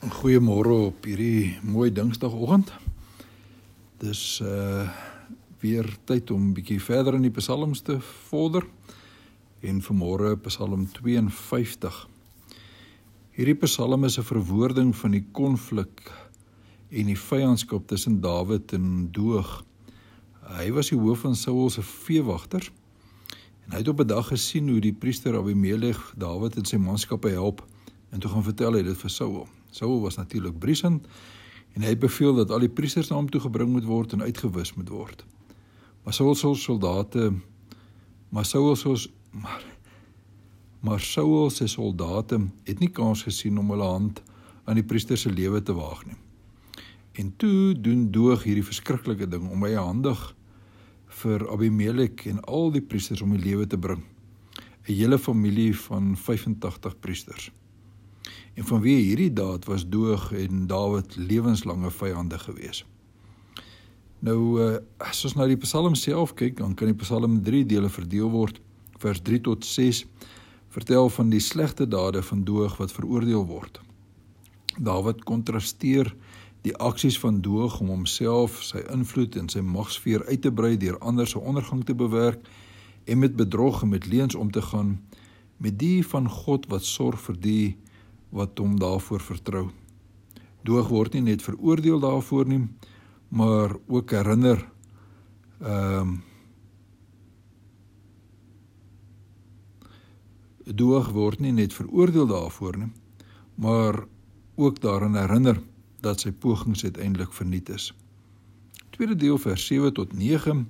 Goeiemôre op hierdie mooi Dinsdagoggend. Dis uh weer tyd om bietjie verder in die psalms te vorder. En vanmôre Psalm 52. Hierdie psalm is 'n verwoording van die konflik en die vyandskap tussen Dawid en Doeg. Hy was die hoof van Saul se veewagters en hy het op 'n dag gesien hoe die priester Abimelech Dawid en sy manskappe help en toe gaan vertel hy dit vir Saul. Saul was natuurlik briesend en hy het beveel dat al die priesters na hom toe gebring moet word en uitgewis moet word. Maar Saul se soldate maar Saul se maar maar Saul se soldate het nie kans gesien om hulle hand aan die priester se lewe te waag nie. En toe doen Doeg hierdie verskriklike ding om hy handig vir Abimelek en al die priesters om die lewe te bring. 'n Hele familie van 85 priesters. En vanweë hierdie daad was Doeg en Dawid lewenslange vyande gewees. Nou uh, as ons na die Psalm self kyk, dan kan die Psalm in 3 dele verdeel word. Vers 3 tot 6 vertel van die slegte dade van Doeg wat veroordeel word. Dawid kontrasteer die aksies van Doeg om homself, sy invloed en sy magsfeer uit te brei deur ander se ondergang te bewerk en met bedrog en met leuns om te gaan met die van God wat sorg vir die wat hom daarvoor vertrou. Doog word nie net veroordeel daarvoor nie, maar ook herinner ehm um, Doog word nie net veroordeel daarvoor nie, maar ook daarin herinner dat sy pogings uiteindelik verniet is. Tweede deel vers 7 tot 9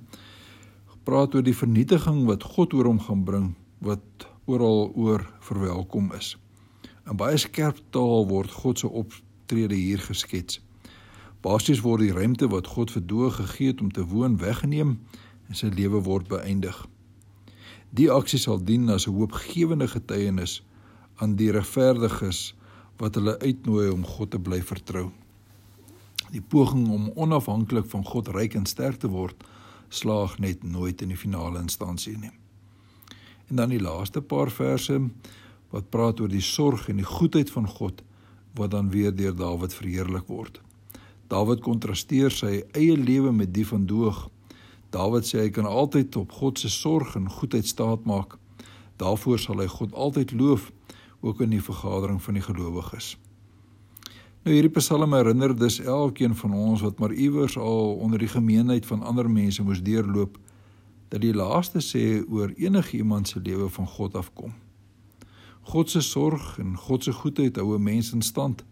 praat oor die vernietiging wat God oor hom gaan bring wat oral oor verwelkom is. In baie skerp taal word God se optrede hier geskets. Basies word die ruimte wat God vir Doeg gegee het om te woon weggeneem en sy lewe word beëindig. Die aksie sal dien as 'n hoopgewende getuienis aan die regverdiges wat hulle uitnooi om God te bly vertrou. Die poging om onafhanklik van God ryk en sterk te word, slaag net nooit in die finale instansie nie. En dan die laaste paar verse wat praat oor die sorg en die goedheid van God wat dan weer deur Dawid verheerlik word. Dawid kontrasteer sy eie lewe met die van Doeg. Dawid sê hy kan altyd op God se sorg en goedheid staat maak. Daarvoor sal hy God altyd loof ook in die vergadering van die gelowiges. Nou hierdie Psalm herinner dus elkeen van ons wat maar iewers al onder die gemeenheid van ander mense moes deurloop dat die laaste sê oor enigiemand se lewe van God afkom. God se sorg en God se goedheid hou 'n mens in stand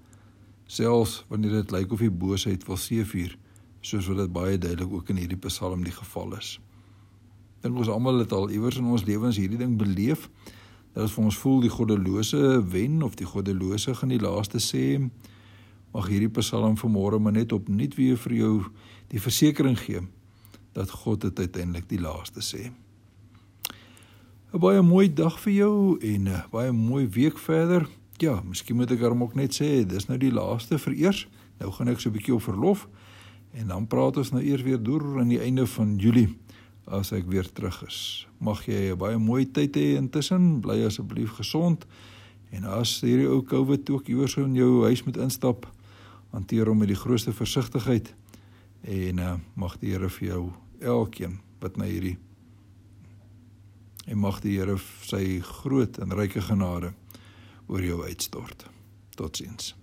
selfs wanneer dit lyk of die boosheid wil seëvier soos wat dit baie duidelik ook in hierdie Psalm die geval is. Dink ons almal het al iewers in ons lewens hierdie ding beleef dat ons vir ons voel die goddelose wen of die goddelose gaan die laaste sê mag hierdie Psalm vanmôre maar net opnuut weer vir jou die versekering gee dat God dit uiteindelik die laaste sê. 'n baie mooi dag vir jou en 'n baie mooi week verder. Ja, miskien moet ek hom ook net sê, dis nou die laaste vir eers. Nou gaan ek so 'n bietjie op verlof en dan praat ons nou eers weer deur aan die einde van Julie as ek weer terug is. Mag jy 'n baie mooi tyd hê intussen. Bly asseblief gesond. En as hierdie ou COVID ook iewers in jou huis moet instap, hanteer hom met die grootste versigtigheid en uh, mag die Here vir jou elkeen wat na hierdie en mag die Here sy groot en ryke genade oor jou uitstort. Totsiens.